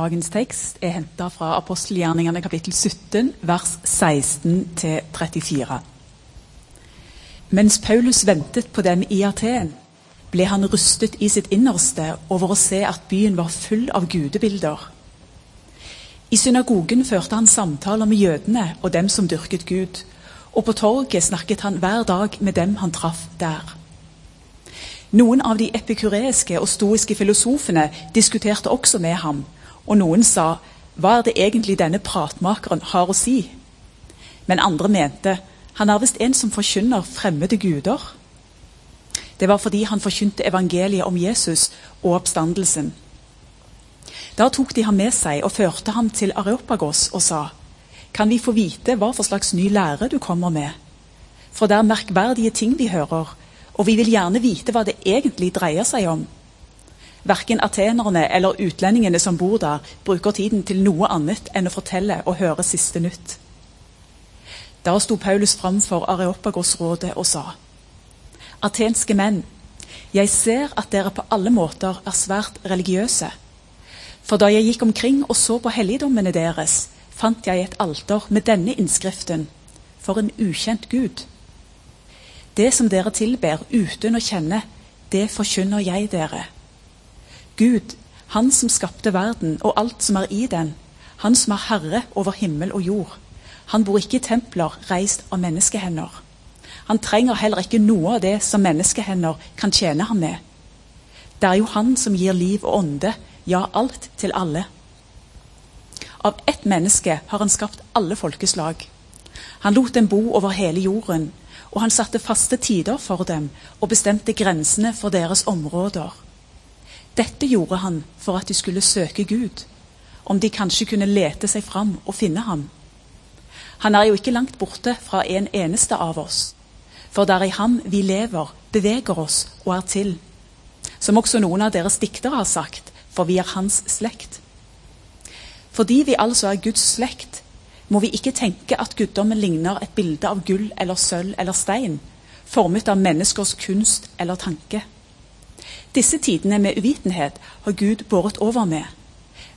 Dagens tekst er henta fra apostelgjerningene kapittel 17, vers 16-34. Mens Paulus ventet på dem i Aten, ble han rustet i sitt innerste over å se at byen var full av gudebilder. I synagogen førte han samtaler med jødene og dem som dyrket Gud, og på torget snakket han hver dag med dem han traff der. Noen av de epikureiske og stoiske filosofene diskuterte også med ham, og noen sa hva er det egentlig denne pratmakeren har å si? Men andre mente han er visst en som forkynner fremmede guder. Det var fordi han forkynte evangeliet om Jesus og oppstandelsen. Da tok de ham med seg og førte ham til Areopagos og sa, Kan vi få vite hva for slags ny lære du kommer med? For det er merkverdige ting vi hører, og vi vil gjerne vite hva det egentlig dreier seg om. Verken atenerne eller utlendingene som bor der, bruker tiden til noe annet enn å fortelle og høre siste nytt. Da sto Paulus fram for Areopagos-rådet og sa.: Atenske menn, jeg ser at dere på alle måter er svært religiøse. For da jeg gikk omkring og så på helligdommene deres, fant jeg et alter med denne innskriften For en ukjent Gud. Det som dere tilber uten å kjenne, det forkynner jeg dere. Gud, Han som skapte verden og alt som er i den, Han som er herre over himmel og jord. Han bor ikke i templer reist av menneskehender. Han trenger heller ikke noe av det som menneskehender kan tjene ham med. Det er jo Han som gir liv og ånde, ja, alt til alle. Av ett menneske har han skapt alle folkeslag. Han lot dem bo over hele jorden, og han satte faste tider for dem og bestemte grensene for deres områder. Dette gjorde han for at de skulle søke Gud, om de kanskje kunne lete seg fram og finne ham. Han er jo ikke langt borte fra en eneste av oss, for det er i ham vi lever, beveger oss og er til. Som også noen av deres diktere har sagt, for vi er hans slekt. Fordi vi altså er Guds slekt, må vi ikke tenke at guddommen ligner et bilde av gull eller sølv eller stein, formet av menneskers kunst eller tanke. Disse tidene med uvitenhet har Gud båret over med,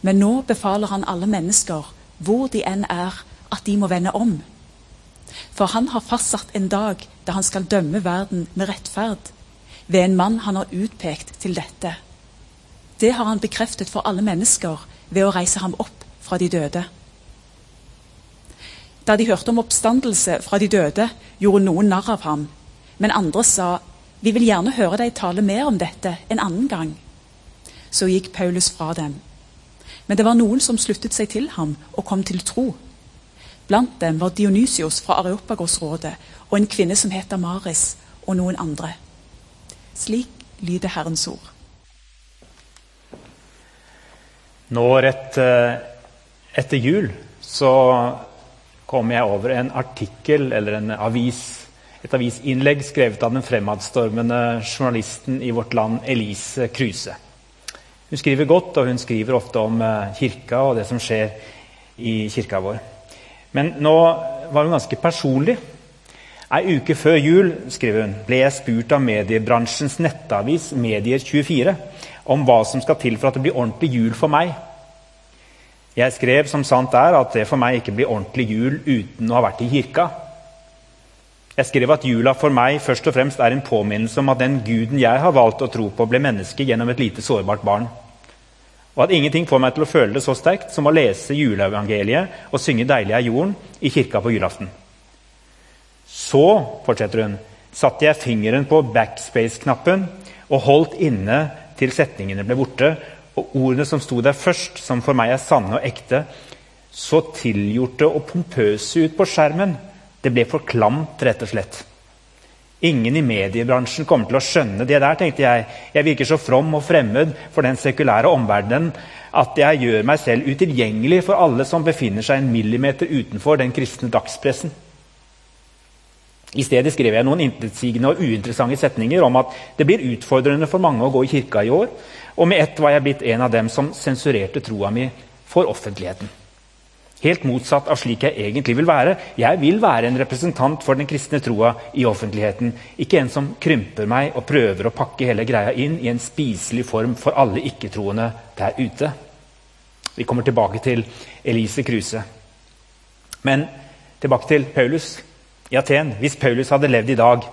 men nå befaler han alle mennesker, hvor de enn er, at de må vende om. For han har fastsatt en dag da han skal dømme verden med rettferd, ved en mann han har utpekt til dette. Det har han bekreftet for alle mennesker ved å reise ham opp fra de døde. Da de hørte om oppstandelse fra de døde, gjorde noen narr av ham. Men andre sa, Vi vil gjerne høre deg tale mer om dette en annen gang. Så gikk Paulus fra dem. Men det var noen som sluttet seg til ham og kom til tro. Blant dem var Dionysios fra Areopagos-rådet og en kvinne som het Maris, og noen andre. Slik lyder Herrens ord. Nå rett eh, etter jul så kom jeg over en artikkel eller en avis, et avisinnlegg skrevet av den fremadstormende journalisten i vårt land Elise Kruse. Hun skriver godt, og hun skriver ofte om eh, kirka og det som skjer i kirka vår. Men nå var hun ganske personlig. Ei uke før jul skriver hun, ble jeg spurt av mediebransjens nettavis Medier24 om hva som skal til for at det blir ordentlig jul for meg. Jeg skrev som sant er at det for meg ikke blir ordentlig jul uten å ha vært i kirka. Jeg skrev at jula for meg først og fremst er en påminnelse om at den guden jeg har valgt å tro på, ble menneske gjennom et lite sårbart barn. Og at ingenting får meg til å føle det så sterkt som å lese juleevangeliet og synge 'Deilig er jorden' i kirka på julaften. Så, fortsetter hun, satte jeg fingeren på backspace-knappen og holdt inne til setningene ble borte, og ordene som sto der først, som for meg er sanne og ekte, så tilgjorte og pompøse ut på skjermen. Det ble for klamt, rett og slett. Ingen i mediebransjen kommer til å skjønne det der, tenkte jeg. Jeg virker så from og fremmed for den sekulære omverdenen at jeg gjør meg selv utilgjengelig for alle som befinner seg en millimeter utenfor den kristne dagspressen. I stedet skrev jeg noen intetsigende og uinteressante setninger om at det blir utfordrende for mange å gå i kirka i år, og med ett var jeg blitt en av dem som sensurerte troa mi for offentligheten. Helt motsatt av slik jeg egentlig vil være. Jeg vil være en representant for den kristne troa i offentligheten. Ikke en som krymper meg og prøver å pakke hele greia inn i en spiselig form for alle ikke-troende der ute. Vi kommer tilbake til Elise Kruse. Men tilbake til Paulus i Aten. Hvis Paulus hadde levd i dag,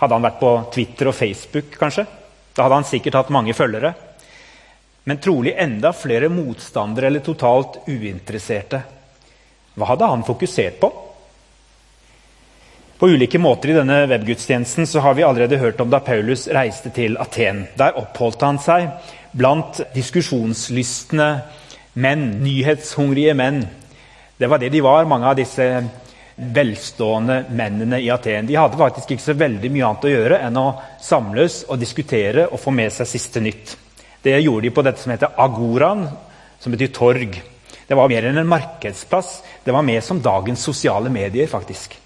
hadde han vært på Twitter og Facebook, kanskje? Da hadde han sikkert hatt mange følgere. Men trolig enda flere motstandere eller totalt uinteresserte. Hva hadde han fokusert på? På ulike måter i denne webgudstjenesten så har vi allerede hørt om da Paulus reiste til Aten. Der oppholdt han seg blant diskusjonslystne menn, nyhetshungrige menn. Det var det de var, mange av disse velstående mennene i Aten. De hadde faktisk ikke så veldig mye annet å gjøre enn å samles og diskutere og få med seg siste nytt. Det gjorde de på dette som heter agoraen, som betyr torg. Det var mer enn en markedsplass. Det var mer som dagens sosiale medier. faktisk.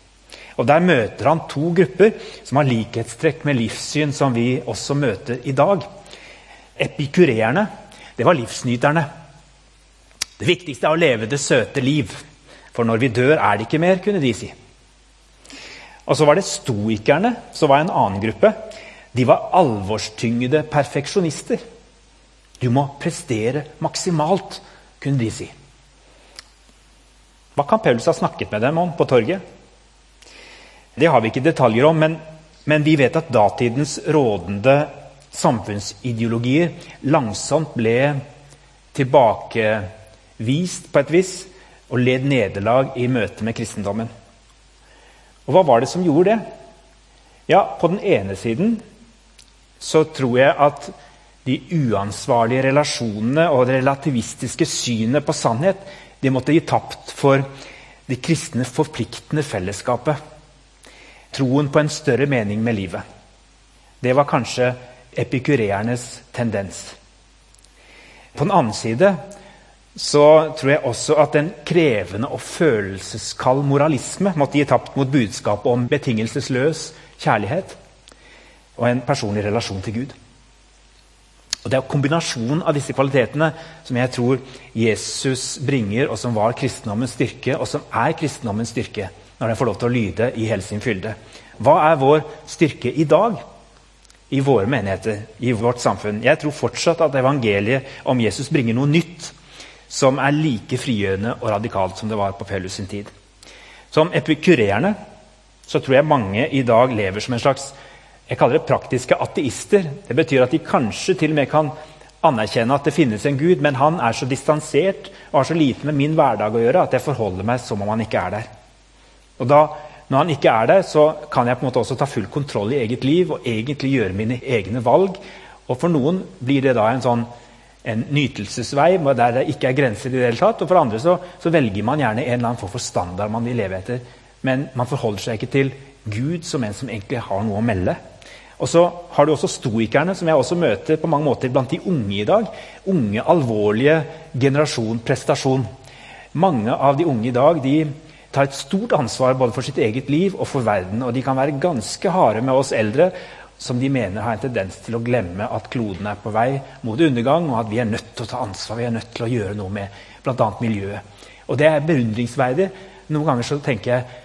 Og Der møter han to grupper som har likhetstrekk med livssyn som vi også møter i dag. Epikureerne, det var livsnyterne. Det viktigste er å leve det søte liv. For når vi dør, er det ikke mer, kunne de si. Og så var det stoikerne, som var en annen gruppe. De var alvorstyngede perfeksjonister. Du må prestere maksimalt, kunne de si. Hva kan Paulus ha snakket med dem om på torget? Det har vi ikke detaljer om, men, men vi vet at datidens rådende samfunnsideologier langsomt ble tilbakevist på et vis og led nederlag i møte med kristendommen. Og hva var det som gjorde det? Ja, På den ene siden så tror jeg at de uansvarlige relasjonene og det relativistiske synet på sannhet de måtte gi tapt for det kristne, forpliktende fellesskapet. Troen på en større mening med livet. Det var kanskje epikureernes tendens. På den annen side så tror jeg også at en krevende og følelseskald moralisme måtte gi tapt mot budskapet om betingelsesløs kjærlighet og en personlig relasjon til Gud. Og Det er kombinasjonen av disse kvalitetene som jeg tror Jesus bringer, og som var kristendommens styrke, og som er kristendommens styrke når den får lov til å lyde i hele sin fylde. Hva er vår styrke i dag i våre menigheter, i vårt samfunn? Jeg tror fortsatt at evangeliet om Jesus bringer noe nytt som er like frigjørende og radikalt som det var på Paulus sin tid. Som epikurerende så tror jeg mange i dag lever som en slags jeg kaller det praktiske ateister. Det betyr at de kanskje til og med kan anerkjenne at det finnes en Gud, men han er så distansert og har så lite med min hverdag å gjøre at jeg forholder meg som om han ikke er der. Og da, Når han ikke er der, så kan jeg på en måte også ta full kontroll i eget liv og egentlig gjøre mine egne valg. Og For noen blir det da en sånn en nytelsesvei der det ikke er grenser. i det hele tatt, og For andre så, så velger man gjerne en eller annen form for standard man vil leve etter. Men man forholder seg ikke til Gud som en som egentlig har noe å melde. Og så har du også stoikerne, som jeg også møter på mange måter blant de unge i dag. Unge, alvorlige generasjon prestasjon. Mange av de unge i dag de tar et stort ansvar både for sitt eget liv og for verden. Og de kan være ganske harde med oss eldre som de mener har en tendens til å glemme at kloden er på vei mot undergang, og at vi er nødt til å ta ansvar, vi er nødt til å gjøre noe med bl.a. miljøet. Og det er beundringsverdig. Noen ganger så tenker jeg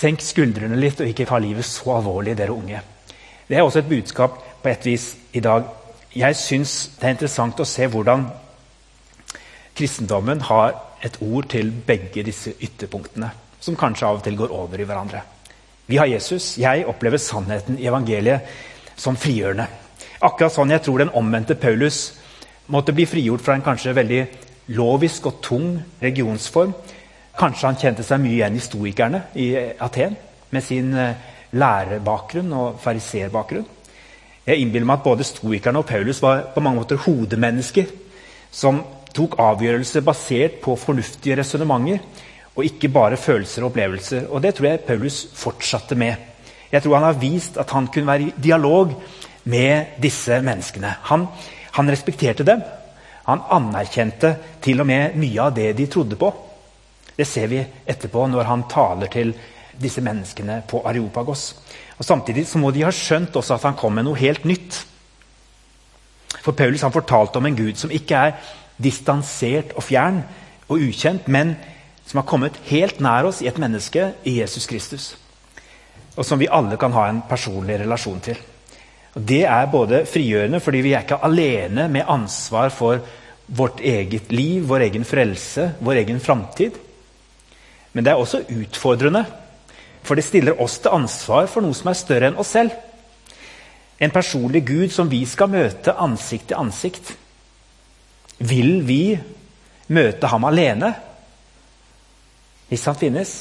senk skuldrene litt og ikke ta livet så alvorlig, dere unge. Det er også et budskap på et vis i dag. Jeg syns det er interessant å se hvordan kristendommen har et ord til begge disse ytterpunktene, som kanskje av og til går over i hverandre. Vi har Jesus. Jeg opplever sannheten i evangeliet som frigjørende. Akkurat sånn jeg tror den omvendte Paulus måtte bli frigjort fra en kanskje veldig lovisk og tung regionsform. Kanskje han kjente seg mye igjen i stoikerne i Aten med sin lærebakgrunn og fariserbakgrunn. Jeg innbiller meg at både stoikerne og Paulus var på mange måter hodemennesker som tok avgjørelser basert på fornuftige resonnementer og ikke bare følelser og opplevelser. Og Det tror jeg Paulus fortsatte med. Jeg tror han har vist at han kunne være i dialog med disse menneskene. Han, han respekterte dem. Han anerkjente til og med mye av det de trodde på. Det ser vi etterpå når han taler til disse menneskene på Areopagos. Og Samtidig så må de ha skjønt også at han kom med noe helt nytt. For Paulus han fortalte om en gud som ikke er distansert og fjern og ukjent, men som har kommet helt nær oss i et menneske, i Jesus Kristus. Og som vi alle kan ha en personlig relasjon til. Og Det er både frigjørende, fordi vi er ikke alene med ansvar for vårt eget liv, vår egen frelse, vår egen framtid. Men det er også utfordrende, for det stiller oss til ansvar for noe som er større enn oss selv. En personlig Gud som vi skal møte ansikt til ansikt. Vil vi møte ham alene? Hvis han finnes?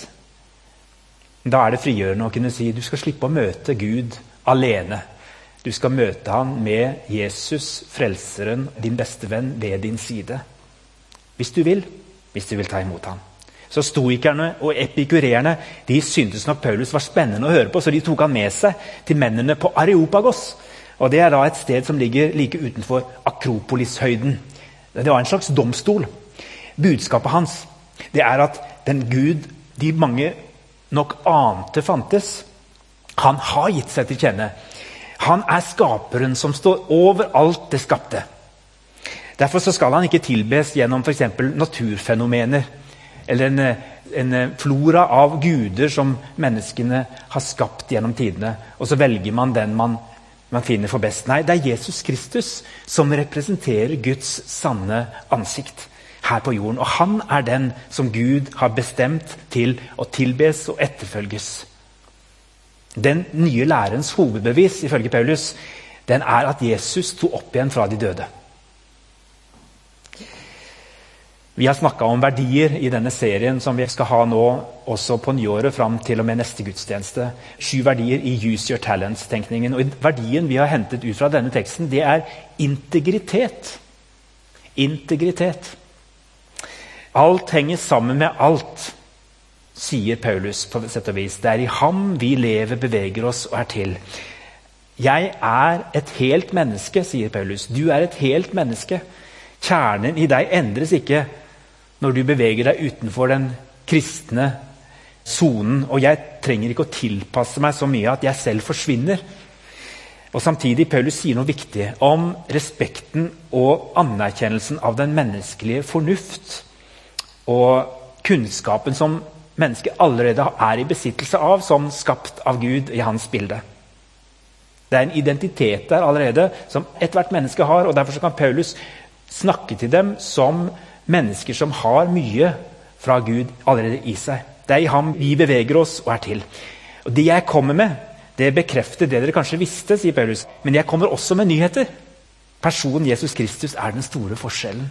Da er det frigjørende å kunne si du skal slippe å møte Gud alene. Du skal møte ham med Jesus, frelseren, din beste venn, ved din side. Hvis du vil. Hvis du vil ta imot ham. Så Stoikerne og epikurerene de syntes nok Paulus var spennende å høre på, så de tok han med seg til mennene på Areopagos. Og Det er da et sted som ligger like utenfor Akropolishøyden. Det var en slags domstol. Budskapet hans det er at den Gud de mange nok ante fantes, han har gitt seg til kjenne. Han er skaperen som står over alt det skapte. Derfor skal han ikke tilbes gjennom f.eks. naturfenomener eller en, en, flora av guder som menneskene har skapt gjennom tidene. Og så velger man den man, man finner for best. Nei, det er Jesus Kristus som representerer Guds sanne ansikt her på jorden. Og han er den som Gud har bestemt til å tilbes og etterfølges. Den nye lærens hovedbevis ifølge Paulus, den er at Jesus sto opp igjen fra de døde. Vi har snakka om verdier i denne serien som vi skal ha nå også på nyåret fram til og med neste gudstjeneste. Sju verdier i Use Your Talents-tenkningen. Og Verdien vi har hentet ut fra denne teksten, det er integritet. Integritet. Alt henger sammen med alt, sier Paulus på sett og vis. Det er i ham vi lever, beveger oss og er til. Jeg er et helt menneske, sier Paulus. Du er et helt menneske. Kjernen i deg endres ikke når du beveger deg utenfor den kristne sonen. Og jeg trenger ikke å tilpasse meg så mye at jeg selv forsvinner. Og Samtidig Paulus sier noe viktig om respekten og anerkjennelsen av den menneskelige fornuft og kunnskapen som mennesket allerede er i besittelse av, som skapt av Gud i hans bilde. Det er en identitet der allerede som ethvert menneske har. og Derfor kan Paulus snakke til dem som mennesker som har mye fra Gud allerede i seg. Det er i ham vi beveger oss og er til. Og Det jeg kommer med, det bekrefter det dere kanskje visste, sier Paulus. Men jeg kommer også med nyheter. Personen Jesus Kristus er den store forskjellen.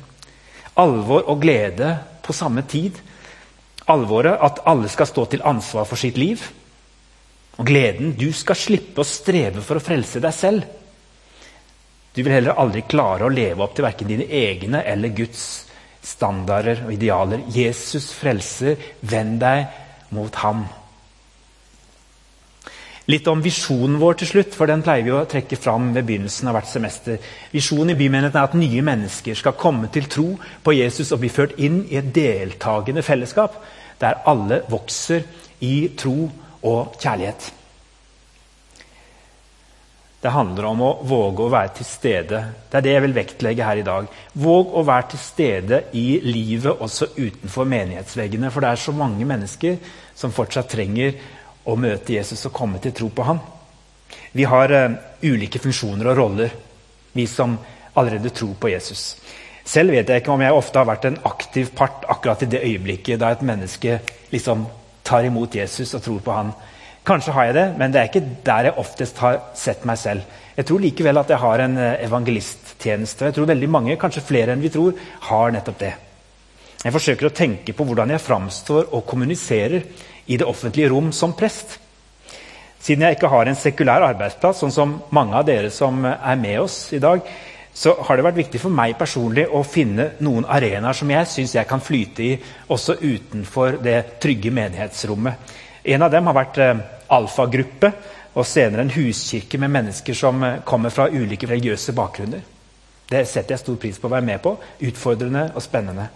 Alvor og glede på samme tid. Alvoret at alle skal stå til ansvar for sitt liv. Og gleden du skal slippe å streve for å frelse deg selv. Du vil heller aldri klare å leve opp til verken dine egne eller Guds standarder og idealer. Jesus frelser. Vend deg mot ham. Litt om visjonen vår til slutt, for den pleier vi å trekke fram ved begynnelsen av hvert semester. Visjonen i Bymenigheten er at nye mennesker skal komme til tro på Jesus og bli ført inn i et deltakende fellesskap der alle vokser i tro og kjærlighet. Det handler om å våge å være til stede. Det er det jeg vil vektlegge her i dag. Våg å være til stede i livet også utenfor menighetsveggene. For det er så mange mennesker som fortsatt trenger å møte Jesus og komme til tro på ham. Vi har uh, ulike funksjoner og roller, vi som allerede tror på Jesus. Selv vet jeg ikke om jeg ofte har vært en aktiv part akkurat i det øyeblikket da et menneske liksom tar imot Jesus og tror på han. Kanskje har jeg det, men det er ikke der jeg oftest har sett meg selv. Jeg tror likevel at jeg har en eh, evangelisttjeneste. Jeg tror veldig mange, kanskje flere enn vi tror, har nettopp det. Jeg forsøker å tenke på hvordan jeg framstår og kommuniserer i det offentlige rom som prest. Siden jeg ikke har en sekulær arbeidsplass, sånn som mange av dere som er med oss i dag, så har det vært viktig for meg personlig å finne noen arenaer som jeg syns jeg kan flyte i, også utenfor det trygge menighetsrommet. En av dem har vært eh, alfagruppe, og senere en huskirke med mennesker som eh, kommer fra ulike religiøse bakgrunner. Det setter jeg stor pris på å være med på. Utfordrende og spennende.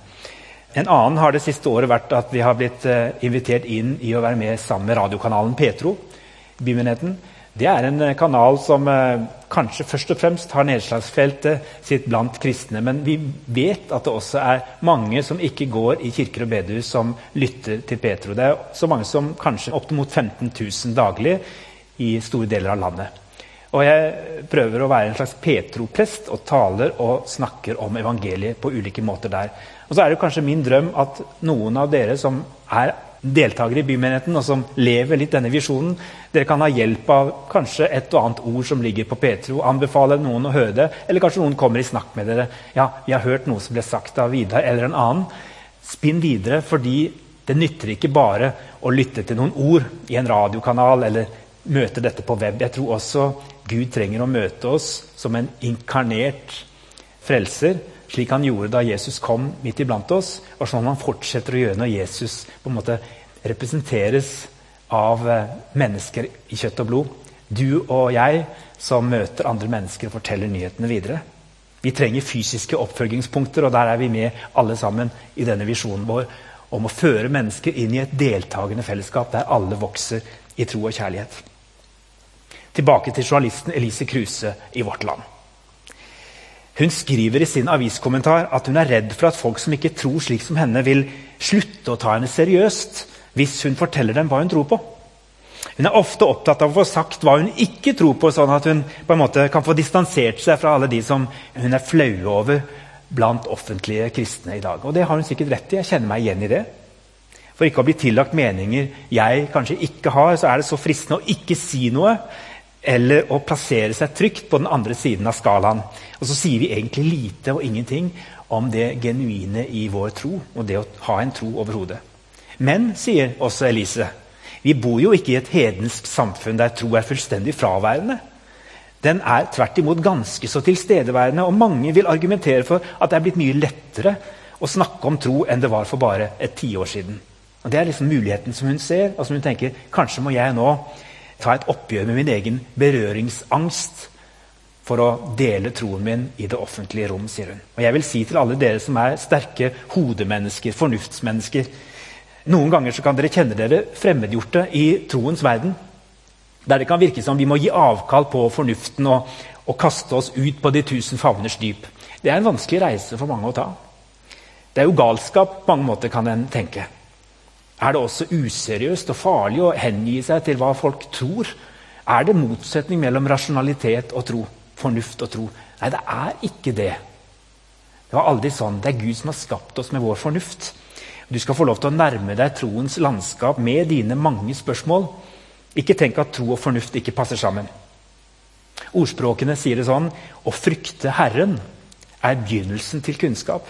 En annen har det siste året vært at vi har blitt uh, invitert inn i å være med sammen med radiokanalen Petro. Bymenigheten. Det er en uh, kanal som uh, kanskje først og fremst har nedslagsfeltet sitt blant kristne. Men vi vet at det også er mange som ikke går i kirker og bedehus, som lytter til Petro. Det er så mange som kanskje oppimot 15 000 daglig i store deler av landet. Og jeg prøver å være en slags Petro-prest og taler og snakker om evangeliet på ulike måter der. Og så er det kanskje min drøm at noen av dere som er deltakere i bymenigheten, og som lever litt denne visjonen, dere kan ha hjelp av kanskje et og annet ord som ligger på Petro. Anbefale noen å høre det, eller kanskje noen kommer i snakk med dere. Ja, vi har hørt noe som ble sagt av Vidar eller en annen. Spinn videre, fordi det nytter ikke bare å lytte til noen ord i en radiokanal eller møte dette på web. Jeg tror også Gud trenger å møte oss som en inkarnert frelser, slik han gjorde da Jesus kom midt iblant oss, og sånn han fortsetter å gjøre når Jesus på en måte representeres av eh, mennesker i kjøtt og blod. Du og jeg som møter andre mennesker og forteller nyhetene videre. Vi trenger fysiske oppfølgingspunkter, og der er vi med alle sammen i denne visjonen vår om å føre mennesker inn i et deltakende fellesskap der alle vokser i tro og kjærlighet. Tilbake til journalisten Elise Kruse i Vårt Land. Hun skriver i sin aviskommentar at hun er redd for at folk som ikke tror slik som henne, vil slutte å ta henne seriøst hvis hun forteller dem hva hun tror på. Hun er ofte opptatt av å få sagt hva hun ikke tror på, sånn at hun på en måte kan få distansert seg fra alle de som hun er flaue over blant offentlige kristne i dag. Og det har hun sikkert rett i. Jeg kjenner meg igjen i det. For ikke å bli tillagt meninger jeg kanskje ikke har, så er det så fristende å ikke si noe eller å plassere seg trygt på den andre siden av skalaen. Og så sier vi egentlig lite og ingenting om det genuine i vår tro og det å ha en tro overhodet. Men, sier også Elise, vi bor jo ikke i et hedensk samfunn der tro er fullstendig fraværende. Den er tvert imot ganske så tilstedeværende, og mange vil argumentere for at det er blitt mye lettere å snakke om tro enn det var for bare et tiår siden. Og Det er liksom muligheten som hun ser, og som hun tenker kanskje må jeg nå ta et oppgjør med min egen berøringsangst for å dele troen min i det offentlige rom, sier hun. Og jeg vil si til alle dere som er sterke hodemennesker, fornuftsmennesker Noen ganger så kan dere kjenne dere fremmedgjorte i troens verden. Der det kan virke som vi må gi avkall på fornuften og, og kaste oss ut på de tusen favners dyp. Det er en vanskelig reise for mange å ta. Det er jo galskap på mange måter, kan en tenke er det også useriøst og farlig å hengi seg til hva folk tror. Er det motsetning mellom rasjonalitet og tro? Fornuft og tro? Nei, det er ikke det. Det var aldri sånn. Det er Gud som har skapt oss med vår fornuft. Du skal få lov til å nærme deg troens landskap med dine mange spørsmål. Ikke tenk at tro og fornuft ikke passer sammen. Ordspråkene sier det sånn Å frykte Herren er begynnelsen til kunnskap.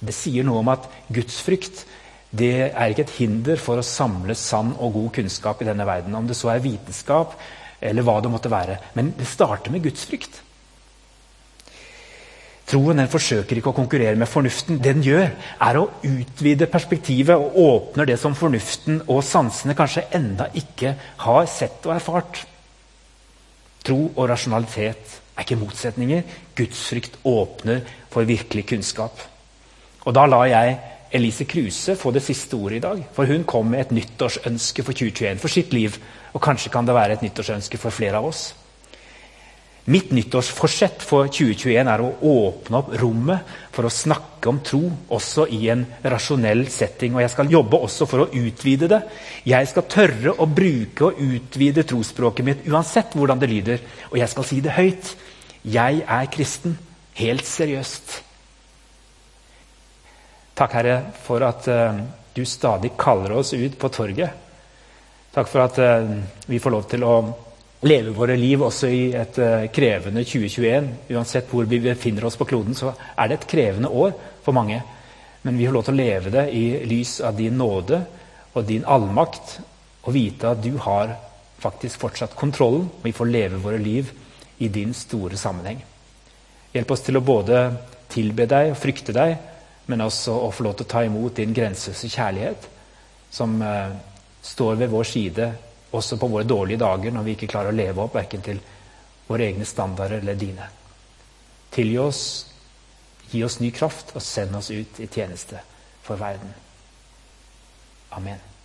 Det sier noe om at gudsfrykt det er ikke et hinder for å samle sann og god kunnskap i denne verden. Om det så er vitenskap eller hva det måtte være. Men det starter med gudsfrykt. Troen den forsøker ikke å konkurrere med fornuften. Det den gjør, er å utvide perspektivet og åpner det som fornuften og sansene kanskje enda ikke har sett og erfart. Tro og rasjonalitet er ikke motsetninger. Gudsfrykt åpner for virkelig kunnskap. Og da lar jeg Elise Kruse få det siste ordet i dag. For hun kom med et nyttårsønske for 2021 for sitt liv. Og kanskje kan det være et nyttårsønske for flere av oss. Mitt nyttårsforsett for 2021 er å åpne opp rommet for å snakke om tro også i en rasjonell setting. Og jeg skal jobbe også for å utvide det. Jeg skal tørre å bruke og utvide trosspråket mitt uansett hvordan det lyder. Og jeg skal si det høyt. Jeg er kristen. Helt seriøst. Takk, Herre, for at uh, du stadig kaller oss ut på torget. Takk for at uh, vi får lov til å leve våre liv også i et uh, krevende 2021. Uansett hvor vi befinner oss på kloden, så er det et krevende år for mange. Men vi får lov til å leve det i lys av din nåde og din allmakt, og vite at du har faktisk fortsatt kontrollen, vi får leve våre liv i din store sammenheng. Hjelp oss til å både tilbe deg og frykte deg, men også å få lov til å ta imot din grenseløse kjærlighet, som eh, står ved vår side også på våre dårlige dager, når vi ikke klarer å leve opp verken til våre egne standarder eller dine. Tilgi oss, gi oss ny kraft, og send oss ut i tjeneste for verden. Amen.